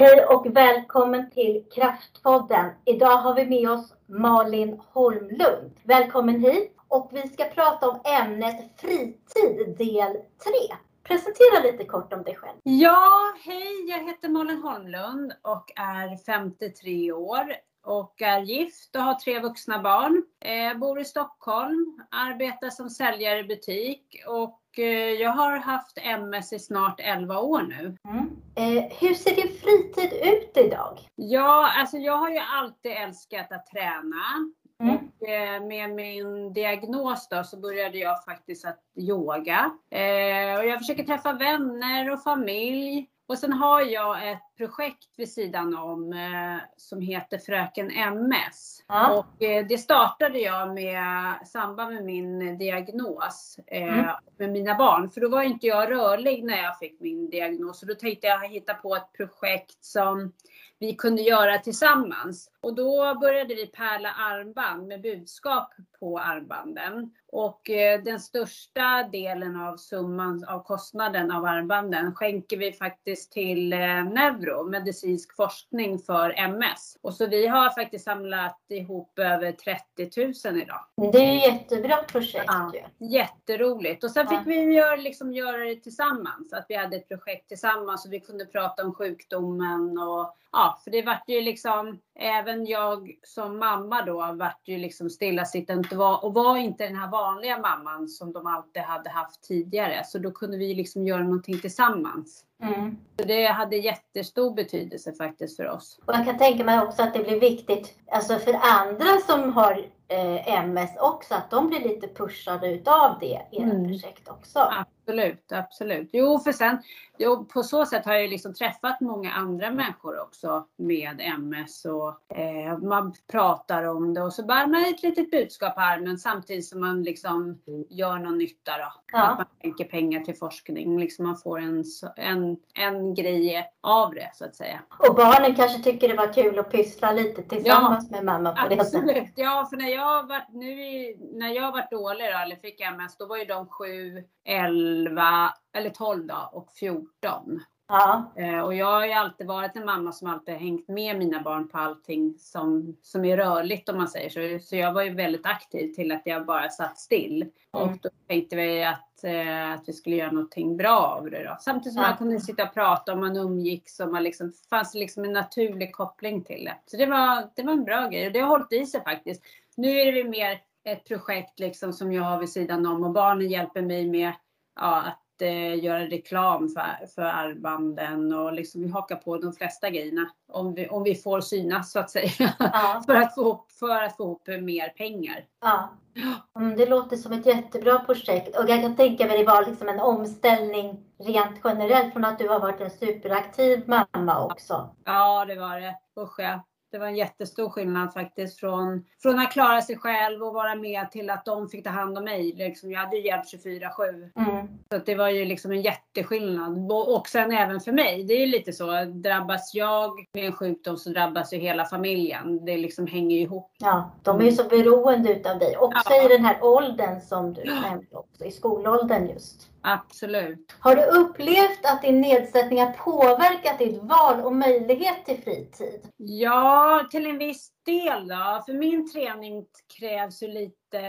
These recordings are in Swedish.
Hej och välkommen till Kraftpodden. Idag har vi med oss Malin Holmlund. Välkommen hit och vi ska prata om ämnet fritid del 3. Presentera lite kort om dig själv. Ja, hej, jag heter Malin Holmlund och är 53 år och är gift och har tre vuxna barn. Jag bor i Stockholm, arbetar som säljare i butik och jag har haft MS i snart 11 år nu. Mm. Eh, hur ser din fritid ut idag? Ja, alltså jag har ju alltid älskat att träna. Mm. Och eh, med min diagnos då så började jag faktiskt att yoga. Eh, och jag försöker träffa vänner och familj. Och sen har jag ett projekt vid sidan om eh, som heter Fröken MS. Ja. Och eh, det startade jag med samband med min diagnos eh, Mm. med mina barn. För då var inte jag rörlig när jag fick min diagnos. Och då tänkte jag hitta på ett projekt som vi kunde göra tillsammans. Och då började vi pärla armband med budskap på armbanden. Och eh, den största delen av summan av kostnaden av armbanden skänker vi faktiskt till eh, Neuro, medicinsk forskning för MS. Och så vi har faktiskt samlat ihop över 30 000 idag. Det är ju ett jättebra projekt Ja. ju. Jätteroligt. Och sen Ja. fick vi göra, liksom, göra det tillsammans. Att vi hade ett projekt tillsammans och vi kunde prata om sjukdomen. Och, ja, för det vart ju liksom, även jag som mamma då vart ju liksom stillasittande och var, och var inte den här vanliga mamman som de alltid hade haft tidigare. Så då kunde vi liksom göra någonting tillsammans. Mm. Så det hade jättestor betydelse faktiskt för oss. Och jag kan tänka mig också att det blir viktigt alltså för andra som har eh, MS också, att de blir lite pushade utav det i era Mm. projekt också. Absolut, absolut. Jo, för sen jo, på så sätt har jag liksom träffat många andra människor också med MS och eh, man pratar om det och så bär man ett litet budskap på armen samtidigt som man liksom gör någon nytta då. Ja. Att man skänker pengar till forskning. Liksom man får en, en, en grej av det så att säga. Och barnen kanske tycker det var kul att pyssla lite tillsammans med mamma på det sättet. Ja, för när jag var, nu, när jag var dålig då, eller fick MS, då var ju de 7, 11, eller 12 då, och 14. Ja. Eh, Och jag har ju alltid varit en mamma som alltid hängt med mina barn på allting som, som är rörligt om man säger så. Så jag var ju väldigt aktiv till att jag bara satt still. Mm. Och då tänkte vi att, eh, att vi skulle göra någonting bra av det då. Samtidigt som Ja. man kunde sitta och prata och man umgicks och man liksom, fanns liksom en naturlig koppling till det. Så det var, det var en bra grej och det har hållit i sig faktiskt. Nu är det mer ett projekt liksom som jag har vid sidan om och barnen hjälper mig med ja, att eh, göra reklam för, för armbanden och liksom vi hakar på de flesta grejerna om vi, om vi får synas så att säga. Ja. för, att få, ihop- för att få ihop mer pengar. ja. Mm, det låter som ett jättebra projekt och jag kan tänka mig det var liksom en omställning rent generellt från att du har varit en superaktiv mamma också. Ja, det var det. Usch ja. Det var en jättestor skillnad faktiskt från, från att klara sig själv och vara med till att de fick ta hand om mig. Liksom, jag hade ju hjälp 24-7. Mm. Så det var ju liksom en jätteskillnad. Och och sen även för mig. Det är ju lite så. Drabbas jag med en sjukdom så drabbas ju hela familjen. Det liksom hänger ju ihop. Ja, de är ju så beroende utav dig. Också Ja. i den här åldern som du nämnde också, i skolåldern just. Absolut. Har du upplevt att din nedsättning har påverkat ditt val och möjlighet till fritid? Ja, till en viss del då. För min träning krävs ju lite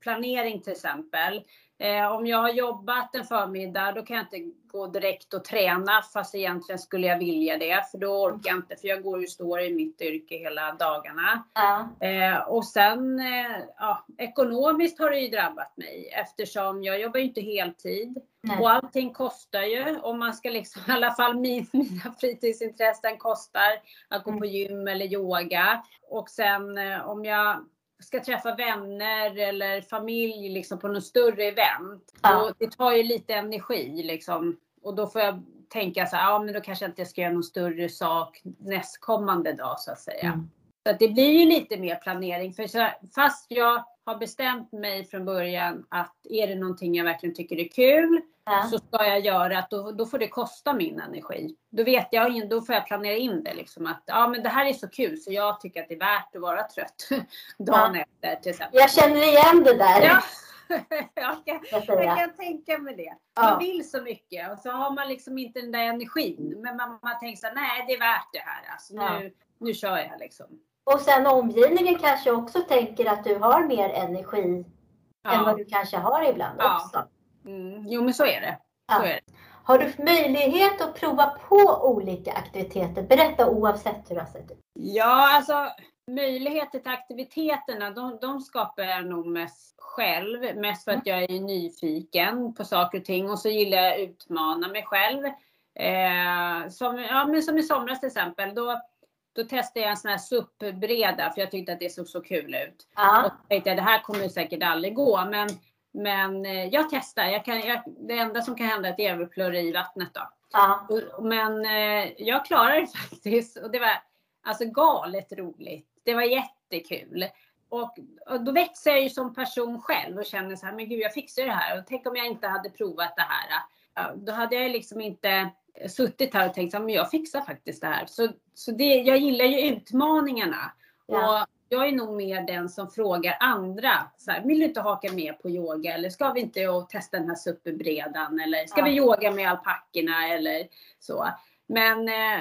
planering till exempel. Eh, om jag har jobbat en förmiddag då kan jag inte gå direkt och träna fast egentligen skulle jag vilja det. För då orkar jag inte för jag går och står i mitt yrke hela dagarna. Ja. Eh, och sen eh, ja, ekonomiskt har det ju drabbat mig eftersom jag jobbar ju inte heltid. Nej. Och allting kostar ju. Om man ska liksom, i alla fall min, mina fritidsintressen kostar att gå Mm. på gym eller yoga. Och sen eh, om jag ska träffa vänner eller familj liksom på något större event. Ja. Och det tar ju lite energi liksom. Och då får jag tänka så här, ja men då kanske jag inte ska göra någon större sak nästkommande dag så att säga. Mm. Så att det blir ju lite mer planering. För så, fast jag har bestämt mig från början att är det någonting jag verkligen tycker är kul Ja. så ska jag göra att då, då får det kosta min energi. Då vet jag, då får jag planera in det liksom att ja men det här är så kul så jag tycker att det är värt att vara trött dagen efter till exempel. Jag känner igen det där. Ja, jag, kan, jag kan tänka mig det. Ja. Man vill så mycket och så har man liksom inte den där energin. Men man, man tänker så här, nej det är värt det här. Alltså, Ja. nu, nu kör jag liksom. Och sen omgivningen kanske också tänker att du har mer energi än vad du kanske har ibland Ja. också. Mm, jo men så är det. Ja. Så är det. Har du möjlighet att prova på olika aktiviteter? Berätta oavsett hur det har sett ut. Ja, alltså möjligheter till aktiviteterna, de, de skapar jag nog mest själv. Mest för att jag är nyfiken på saker och ting och så gillar jag att utmana mig själv. Eh, som, ja, men som i somras till exempel, då, då testade jag en sån här SUP-breda för jag tyckte att det såg så kul ut. Och Ja, tänkte jag det här kommer säkert aldrig gå, men, men eh, jag testar. Jag kan, jag, det enda som kan hända är att jag överplöjer i vattnet då. ja, Och- Men eh, jag klarade det faktiskt och det var alltså galet roligt. Det var jättekul. Och, och då växer jag ju som person själv och känner så här, men gud jag fixar det här. Och tänk om jag inte hade provat det här. Ja, då hade jag liksom inte suttit här och tänkt så här, men jag fixar faktiskt det här. Så, så det, jag gillar ju utmaningarna. Ja. Och jag är nog mer den som frågar andra. Så här, vill du inte haka med på yoga? Eller ska vi inte och testa den här superbredan? Eller ska Ja. vi yoga med alpackorna? Eller så. Men eh,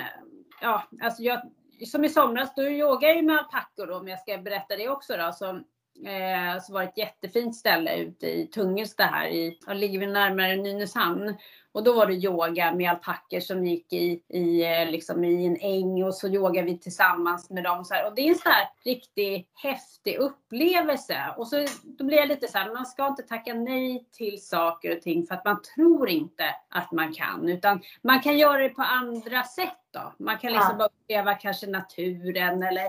ja, alltså jag, som i somras, då yogar jag ju med alpackor om jag ska berätta det också då. Så, eh, så var det ett jättefint ställe ute i Tungelsta här. I, ja, ligger vi närmare Nynäshamn. Och då var det yoga med alpackor som gick i, i, eh, liksom i en äng och så yogade vi tillsammans med dem. Så här. Och det är en sån här riktigt häftig upplevelse. Och så då blir jag lite så här, man ska inte tacka nej till saker och ting för att man tror inte att man kan. Utan man kan göra det på andra sätt då. Man kan liksom Ja. bara uppleva kanske naturen eller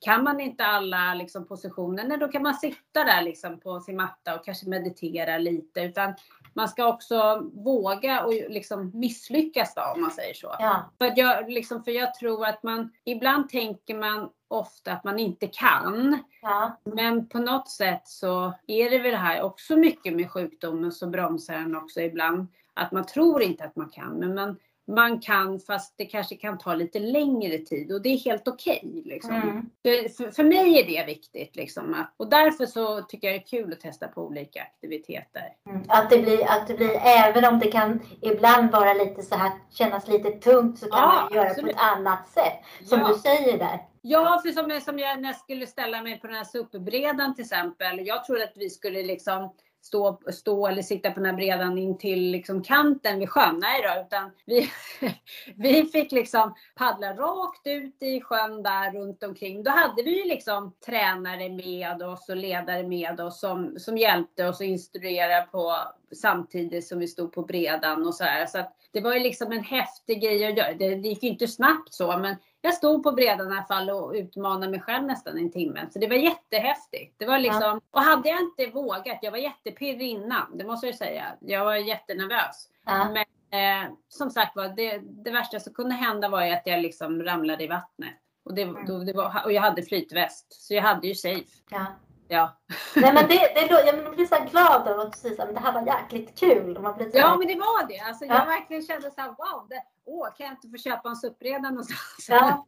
kan man inte alla liksom, positioner, då kan man sitta där liksom, på sin matta och kanske meditera lite. Utan man ska också våga och liksom misslyckas då, om man säger så. ja, För, jag, liksom, för jag tror att man, ibland tänker man ofta att man inte kan. ja, Men på något sätt så är det väl här också mycket med sjukdomen så bromsar den också ibland. Att man tror inte att man kan, men man, man kan fast det kanske kan ta lite längre tid och det är helt okej. liksom. Mm. För, för, för mig är det viktigt. Liksom, att, och därför så tycker jag det är kul att testa på olika aktiviteter. Mm. Att det blir, att det blir, även om det kan ibland vara lite så här, kännas lite tungt så kan Ja, man göra absolut. på ett annat sätt. Som Ja. du säger där. Ja, för som, som jag när jag skulle ställa mig på den här superbredan till exempel. Jag trodde att vi skulle liksom stå, stå eller sitta på den här bredan in till liksom kanten vid sjön. Nej då, utan vi, vi fick liksom paddla rakt ut i sjön där runt omkring. Då hade vi ju liksom tränare med oss och ledare med oss som, som hjälpte oss och instruerade på samtidigt som vi stod på bredan och så här. Så att det var ju liksom en häftig grej att göra. Det, det gick ju inte snabbt så, men jag stod på bredan i alla fall och utmanade mig själv nästan en timme. Så det var jättehäftigt. Det var liksom, och hade jag inte vågat, jag var jättepirrig innan, det måste jag säga. Jag var jättenervös. Ja. Men eh, som sagt var, det, det värsta som kunde hända var ju att jag liksom ramlade i vattnet. Och, det, då, det var, och jag hade flytväst, så jag hade ju safe. Ja. Ja, Nej, men det, det, lå- jag blir så glad över att här, men det här var jäkligt kul. Man blir så ja men det var det. Alltså, Ja. Jag verkligen kände så här, wow, det, åh, kan jag inte få köpa en suppreda någonstans? Ja.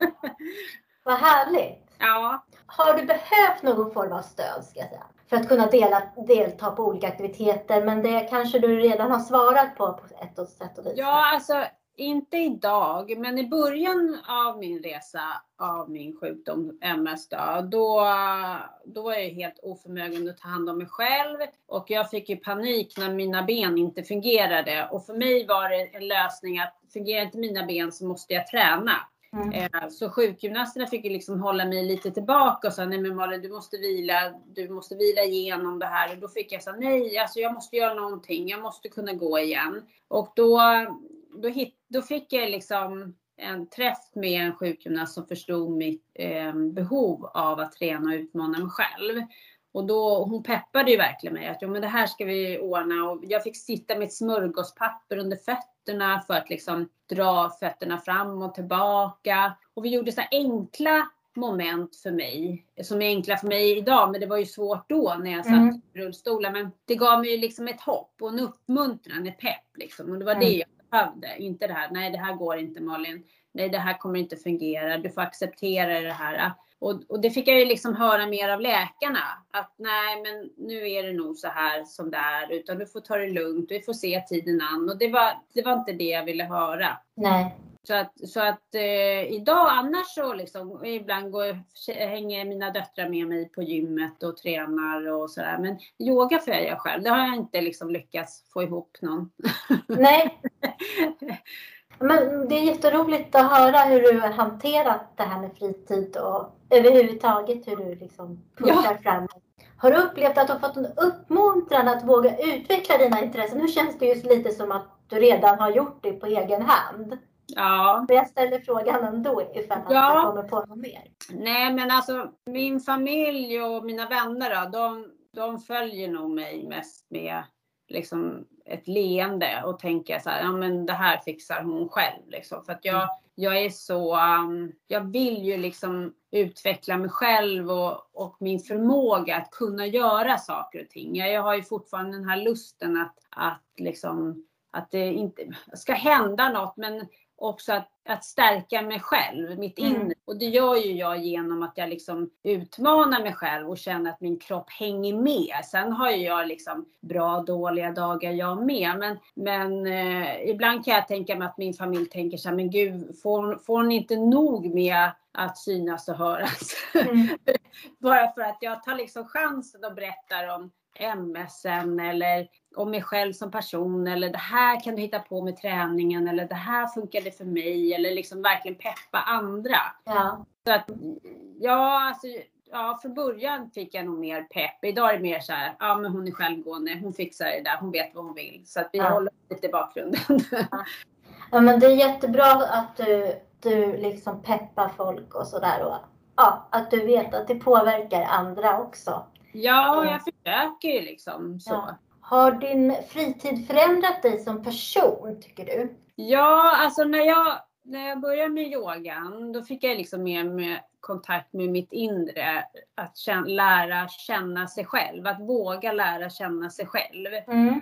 Vad härligt. ja. Har du behövt någon form av stöd ska jag säga, för att kunna dela, delta på olika aktiviteter? Men det kanske du redan har svarat på på ett och sätt och vis. Ja, alltså inte idag, men i början av min resa av min sjukdom MS då, då, då var jag helt oförmögen att ta hand om mig själv och jag fick ju panik när mina ben inte fungerade och för mig var det en lösning att fungerar inte mina ben så måste jag träna. Mm. Eh, Så sjukgymnasterna fick ju liksom hålla mig lite tillbaka och sa nej men Malin du måste vila, du måste vila igenom det här. Och då fick jag säga nej, alltså jag måste göra någonting, jag måste kunna gå igen. Och då, då, hit, då fick jag liksom en träff med en sjukgymnast som förstod mitt eh, behov av att träna och utmana mig själv. Och då, hon peppade ju verkligen mig att ja, men det här ska vi ordna. Och jag fick sitta med ett smörgåspapper under fötterna för att liksom dra fötterna fram och tillbaka. Och vi gjorde så enkla moment för mig, som är enkla för mig idag, men det var ju svårt då när jag satt Mm. i rullstolen. Men det gav mig liksom ett hopp och en uppmuntran, ett pepp liksom. Och det var Mm. det jag behövde. Inte det här, nej det här går inte Malin. Nej det här kommer inte fungera. Du får acceptera det här. Och, och det fick jag ju liksom höra mer av läkarna. Att nej, men nu är det nog så här som det är. Utan du får ta det lugnt. Vi får se tiden an. Och det var, det var inte det jag ville höra. Nej. Så att, så att eh, idag annars så liksom, ibland går, hänger mina döttrar med mig på gymmet och tränar och sådär. Men yoga får jag göra själv. Det har jag inte liksom lyckats få ihop någon. Nej. Men det är jätteroligt att höra hur du har hanterat det här med fritid och överhuvudtaget hur du liksom pushar ja. framåt. Har du upplevt att du har fått en uppmuntran att våga utveckla dina intressen? Nu känns det ju lite som att du redan har gjort det på egen hand. Ja. Men jag ställer frågan ändå ifall att ja. du kommer på något mer. Nej men alltså min familj och mina vänner då, de, de följer nog mig mest med liksom ett leende och tänker så här, ja men det här fixar hon själv liksom. För att jag, jag är så, um, jag vill ju liksom utveckla mig själv och, och min förmåga att kunna göra saker och ting. Jag, jag har ju fortfarande den här lusten att, att liksom, att det inte ska hända något men också att, att stärka mig själv, mitt mm. inre. Och det gör ju jag genom att jag liksom utmanar mig själv och känner att min kropp hänger med. Sen har ju jag liksom bra och dåliga dagar jag med. Men, men eh, ibland kan jag tänka mig att min familj tänker så här, men gud, får, får hon inte nog med att synas och höras? Mm. Bara för att jag tar liksom chansen och berättar om MSen eller om mig själv som person eller det här kan du hitta på med träningen eller det här funkade för mig eller liksom verkligen peppa andra. Ja. Så att, ja, alltså, ja, från början fick jag nog mer pepp. Idag är det mer så här, ja men hon är självgående, hon fixar det där, hon vet vad hon vill. Så att vi ja. håller lite i bakgrunden. Ja. ja. men det är jättebra att du, du liksom peppar folk och sådär och ja, att du vet att det påverkar andra också. Ja, jag försöker ju liksom så. Ja. Har din fritid förändrat dig som person, tycker du? Ja, alltså när jag, när jag började med yogan, då fick jag liksom mer med kontakt med mitt inre. Att känna, lära känna sig själv, att våga lära känna sig själv. Mm.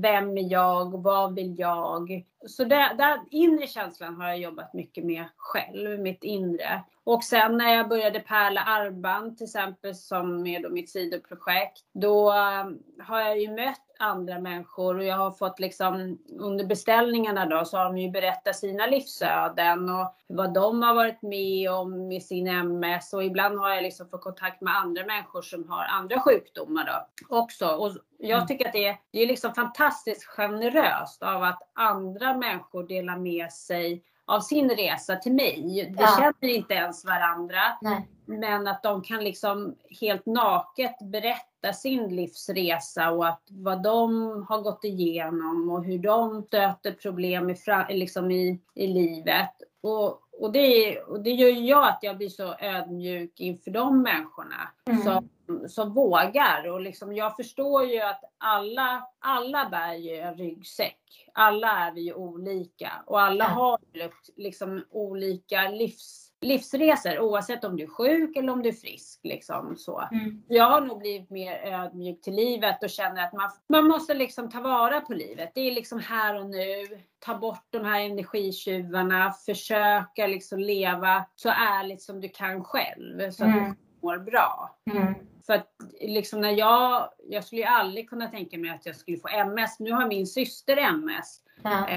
vem är jag? Vad vill jag? Så den inre känslan har jag jobbat mycket med själv, mitt inre. Och sen när jag började pärla armband till exempel som är då mitt sidoprojekt. Då um, har jag ju mött andra människor och jag har fått liksom under beställningarna då så har de ju berättat sina livsöden och vad de har varit med om med sin MS och ibland har jag liksom fått kontakt med andra människor som har andra sjukdomar då också. Och jag mm. tycker att det är, det är liksom fantastiskt generöst av att andra människor delar med sig av sin resa till mig. De ja. känner inte ens varandra. Nej. Men att de kan liksom helt naket berätta sin livsresa och att vad de har gått igenom och hur de stöter problem i, liksom i, i livet. Och, och, det, och det gör ju jag att jag blir så ödmjuk inför de människorna mm. som, som vågar. Och liksom, jag förstår ju att alla, alla bär ju en ryggsäck. Alla är vi ju olika och alla ja. har liksom olika livs livsresor oavsett om du är sjuk eller om du är frisk. Liksom, så. Mm. Jag har nog blivit mer ödmjuk till livet och känner att man, man måste liksom ta vara på livet. Det är liksom här och nu. Ta bort de här energitjuvarna. Försöka liksom leva så ärligt som du kan själv. Så mm. Mår bra. Mm. För att liksom när jag, jag skulle ju aldrig kunna tänka mig att jag skulle få MS. Nu har min syster MS. Ja.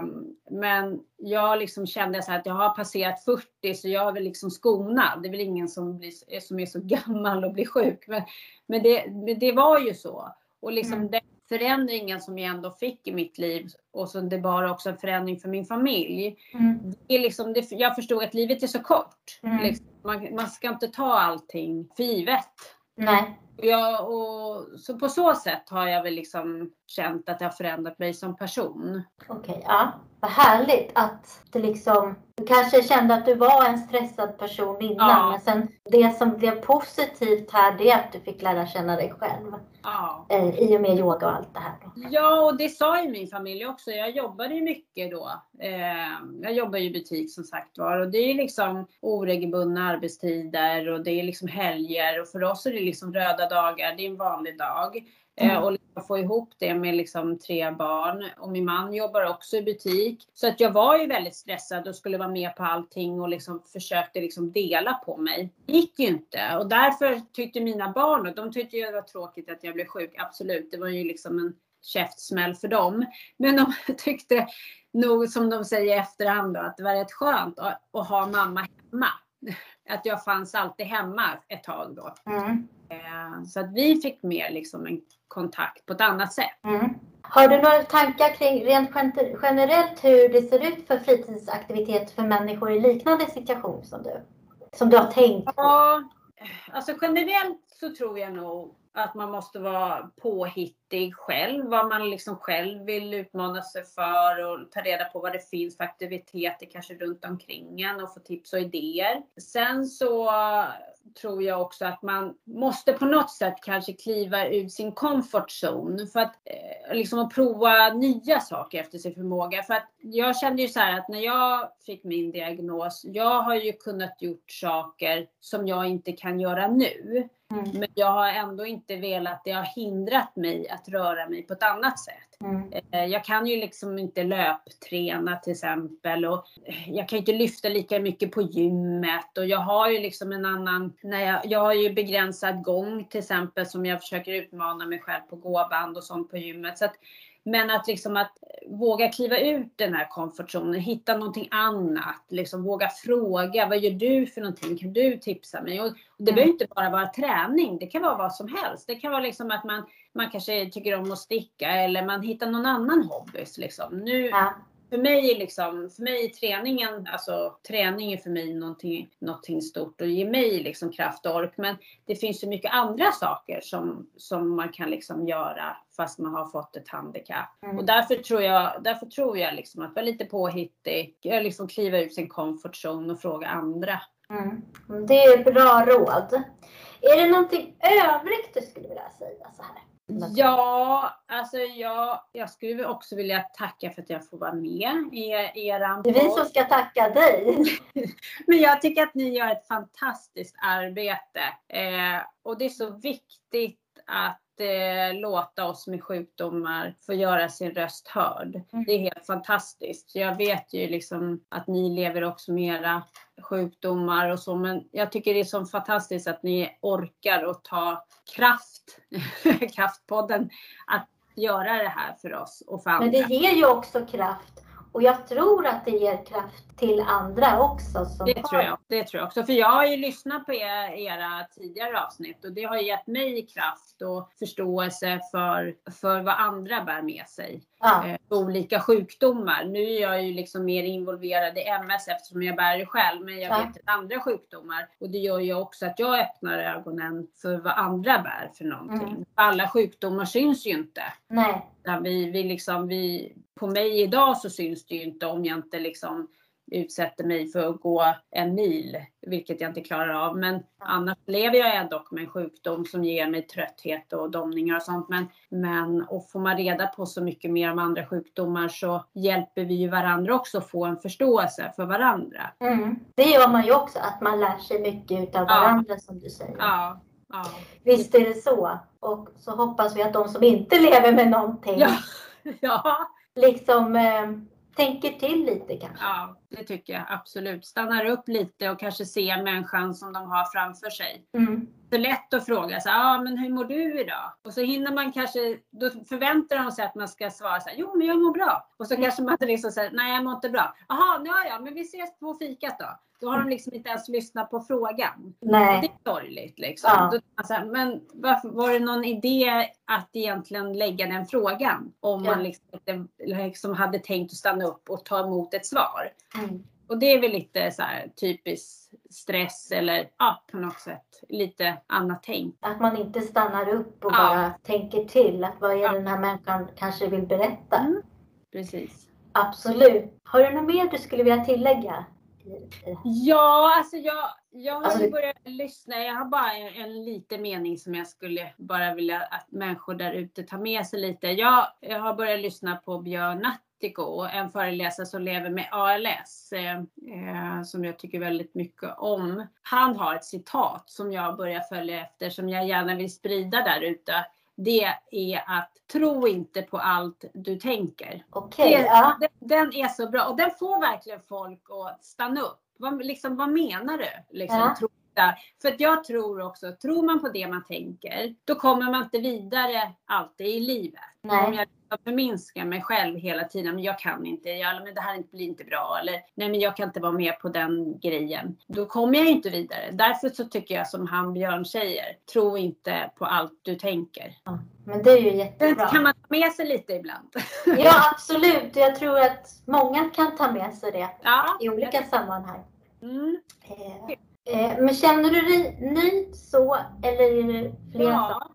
Um, men jag liksom kände så att jag har passerat 40 så jag är väl liksom skonad. Det är väl ingen som, blir, som är så gammal och blir sjuk. Men, men, det, men det var ju så. Och liksom mm. den förändringen som jag ändå fick i mitt liv och så det var också en förändring för min familj. Mm. Det är liksom, det, jag förstod att livet är så kort. Mm. Liksom, man, man ska inte ta allting för givet. Nej. Ja, och så på så sätt har jag väl liksom känt att har förändrat mig som person. Okej, okay, ja. Vad härligt att det liksom du kanske kände att du var en stressad person innan ja. men sen det som blev positivt här det är att du fick lära känna dig själv. Ja. Eh, I och med yoga och allt det här. Då. Ja och det sa ju min familj också. Jag jobbade ju mycket då. Eh, jag jobbar ju i butik som sagt var och det är liksom oregelbundna arbetstider och det är liksom helger och för oss är det liksom röda dagar. Det är en vanlig dag. Mm. och liksom få ihop det med liksom tre barn. Och min man jobbar också i butik. Så att jag var ju väldigt stressad och skulle vara med på allting och liksom försökte liksom dela på mig. Det gick ju inte. Och därför tyckte mina barn, och de tyckte ju det var tråkigt att jag blev sjuk, absolut. Det var ju liksom en käftsmäll för dem. Men de tyckte nog, som de säger i efterhand, då, att det var rätt skönt att, att ha mamma hemma. Att jag fanns alltid hemma ett tag då. Mm. Eh, så att vi fick mer liksom en kontakt på ett annat sätt. Mm. Har du några tankar kring rent generellt hur det ser ut för fritidsaktiviteter för människor i liknande situation som du? Som du har tänkt på? Ja, alltså generellt så tror jag nog att man måste vara påhittig själv, vad man liksom själv vill utmana sig för och ta reda på vad det finns för aktiviteter kanske runt omkring en och få tips och idéer. Sen så tror jag också att man måste på något sätt kanske kliva ut sin comfort zone för att eh, liksom att prova nya saker efter sin förmåga. För att jag kände ju så här att när jag fick min diagnos, jag har ju kunnat gjort saker som jag inte kan göra nu. Mm. Men jag har ändå inte velat, det har hindrat mig att röra mig på ett annat sätt. Mm. Eh, jag kan ju liksom inte löpträna till exempel och jag kan inte lyfta lika mycket på gymmet och jag har ju liksom en annan, när jag, jag har ju begränsad gång till exempel som jag försöker utmana mig själv på gåband och sånt på gymmet. Så att men att liksom att våga kliva ut den här komfortzonen, hitta någonting annat, liksom våga fråga, vad gör du för någonting? Kan du tipsa mig? Och det mm. behöver inte bara vara träning, det kan vara vad som helst. Det kan vara liksom att man, man kanske tycker om att sticka eller man hittar någon annan hobby. Liksom. Nu, ja för mig, liksom, för mig är träningen, alltså träning är för mig någonting, någonting stort och ger mig liksom kraft och ork. Men det finns så mycket andra saker som, som man kan liksom göra fast man har fått ett handikapp. Mm. Och därför tror jag, därför tror jag liksom att vara lite påhittig, liksom kliva ut sin comfort zone och fråga andra. Mm. Det är bra råd. Är det någonting övrigt du skulle vilja säga så här? Ja, alltså jag, jag skulle också vilja tacka för att jag får vara med i er Det är vi som ska tacka dig. Men jag tycker att ni gör ett fantastiskt arbete. Eh, och det är så viktigt att eh, låta oss med sjukdomar få göra sin röst hörd. Mm. Det är helt fantastiskt. Jag vet ju liksom att ni lever också med era sjukdomar och så, men jag tycker det är så fantastiskt att ni orkar och ta kraft, Kraftpodden, att göra det här för oss och för andra. Men det ger ju också kraft och jag tror att det ger kraft till andra också. Som det, tror jag, det tror jag också. För jag har ju lyssnat på era tidigare avsnitt och det har gett mig kraft och förståelse för, för vad andra bär med sig. Ja. Eh, olika sjukdomar. Nu är jag ju liksom mer involverad i MS eftersom jag bär det själv. Men jag ja. vet andra sjukdomar. Och det gör ju också att jag öppnar ögonen för vad andra bär för någonting. Mm. Alla sjukdomar syns ju inte. Nej. Vi, vi liksom, vi, på mig idag så syns det ju inte om jag inte liksom utsätter mig för att gå en mil, vilket jag inte klarar av. Men annars lever jag ändå med en sjukdom som ger mig trötthet och domningar och sånt. Men, men och får man reda på så mycket mer om andra sjukdomar så hjälper vi ju varandra också att få en förståelse för varandra. Mm. Det gör man ju också, att man lär sig mycket av varandra ja. som du säger. Ja. Ja. Visst är det så. Och så hoppas vi att de som inte lever med någonting ja. Ja. liksom eh, tänker till lite kanske. Ja, det tycker jag absolut. Stannar upp lite och kanske ser människan som de har framför sig. Mm. Det är lätt att fråga så ah, men hur mår du idag? Och så hinner man kanske, då förväntar de sig att man ska svara så här, jo men jag mår bra. Och så mm. kanske man liksom säger, nej jag mår inte bra. Jaha, ja ja, men vi ses på fikat då. Då har de liksom inte ens lyssnat på frågan. Nej. Det är sorgligt liksom. Ja. Då, alltså, men varför, var det någon idé att egentligen lägga den frågan? Om ja. man liksom, liksom hade tänkt att stanna upp och ta emot ett svar. Mm. Och det är väl lite så här typisk stress eller ja, på något sätt lite annat tänk. Att man inte stannar upp och ja. bara tänker till att vad är ja. den här människan kanske vill berätta. Mm. Precis. Absolut. Har du något mer du skulle vilja tillägga? Ja, alltså jag, jag har alltså, börjat lyssna. Jag har bara en, en liten mening som jag skulle bara vilja att människor där ute tar med sig lite. Jag, jag har börjat lyssna på Björn Nattiko, en föreläsare som lever med ALS, eh, eh, som jag tycker väldigt mycket om. Han har ett citat som jag börjar följa efter, som jag gärna vill sprida där ute. det är att tro inte på allt du tänker. Okay, ja. den, den, är så bra och den får verkligen folk att stanna upp. Vad, liksom, vad menar du? Liksom, ja. tro För att jag tror också, tror man på det man tänker, då kommer man inte vidare alltid i livet. Nej. Om jag förminskar mig själv hela tiden. Men jag kan inte, jag, men det här blir inte bra. Eller nej men jag kan inte vara med på den grejen. Då kommer jag inte vidare. Därför så tycker jag som han Björn säger. Tro inte på allt du tänker. Ja, men det är ju jättebra. Det kan man ta med sig lite ibland. Ja absolut. Jag tror att många kan ta med sig det ja, i olika sammanhang. Mm. Eh, men känner du dig nöjd så eller är det fler ja.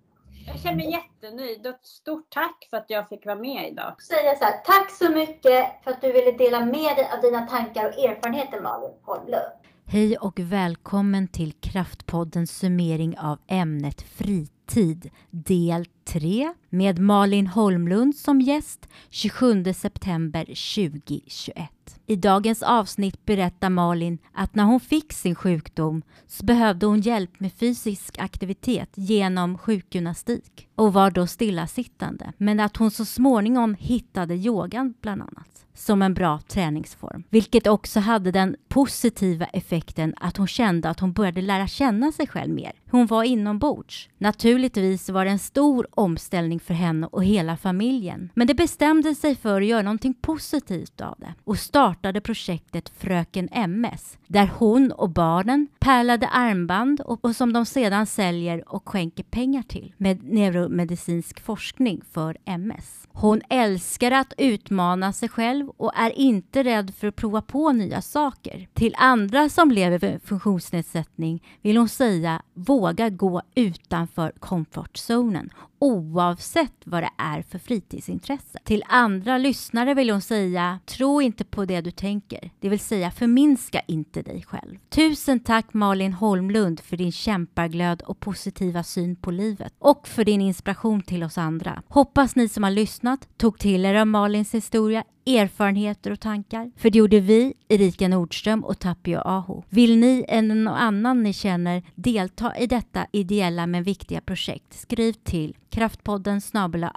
Jag känner mig jättenöjd och stort tack för att jag fick vara med idag. Säga så här, tack så mycket för att du ville dela med dig av dina tankar och erfarenheter Malin Holmlund. Hej och välkommen till Kraftpoddens summering av ämnet fritid Tid del 3 med Malin Holmlund som gäst 27 september 2021. I dagens avsnitt berättar Malin att när hon fick sin sjukdom så behövde hon hjälp med fysisk aktivitet genom sjukgymnastik och var då stillasittande. Men att hon så småningom hittade yogan bland annat som en bra träningsform. Vilket också hade den positiva effekten att hon kände att hon började lära känna sig själv mer. Hon var inombords. Naturligtvis var det en stor omställning för henne och hela familjen. Men det bestämde sig för att göra någonting positivt av det och startade projektet Fröken MS där hon och barnen pärlade armband och, och som de sedan säljer och skänker pengar till med neuromedicinsk forskning för MS. Hon älskar att utmana sig själv och är inte rädd för att prova på nya saker. Till andra som lever med funktionsnedsättning vill hon säga våga gå utanför komfortzonen oavsett vad det är för fritidsintresse. Till andra lyssnare vill hon säga, tro inte på det du tänker, det vill säga förminska inte dig själv. Tusen tack Malin Holmlund för din kämpaglöd och positiva syn på livet och för din inspiration till oss andra. Hoppas ni som har lyssnat tog till er av Malins historia erfarenheter och tankar. För det gjorde vi, Erika Nordström och Tapio Aho. Vill ni eller någon annan ni känner delta i detta ideella men viktiga projekt, skriv till kraftpodden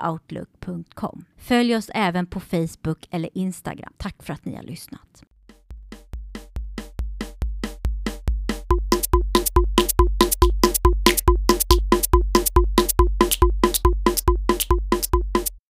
outlook.com. Följ oss även på Facebook eller Instagram. Tack för att ni har lyssnat.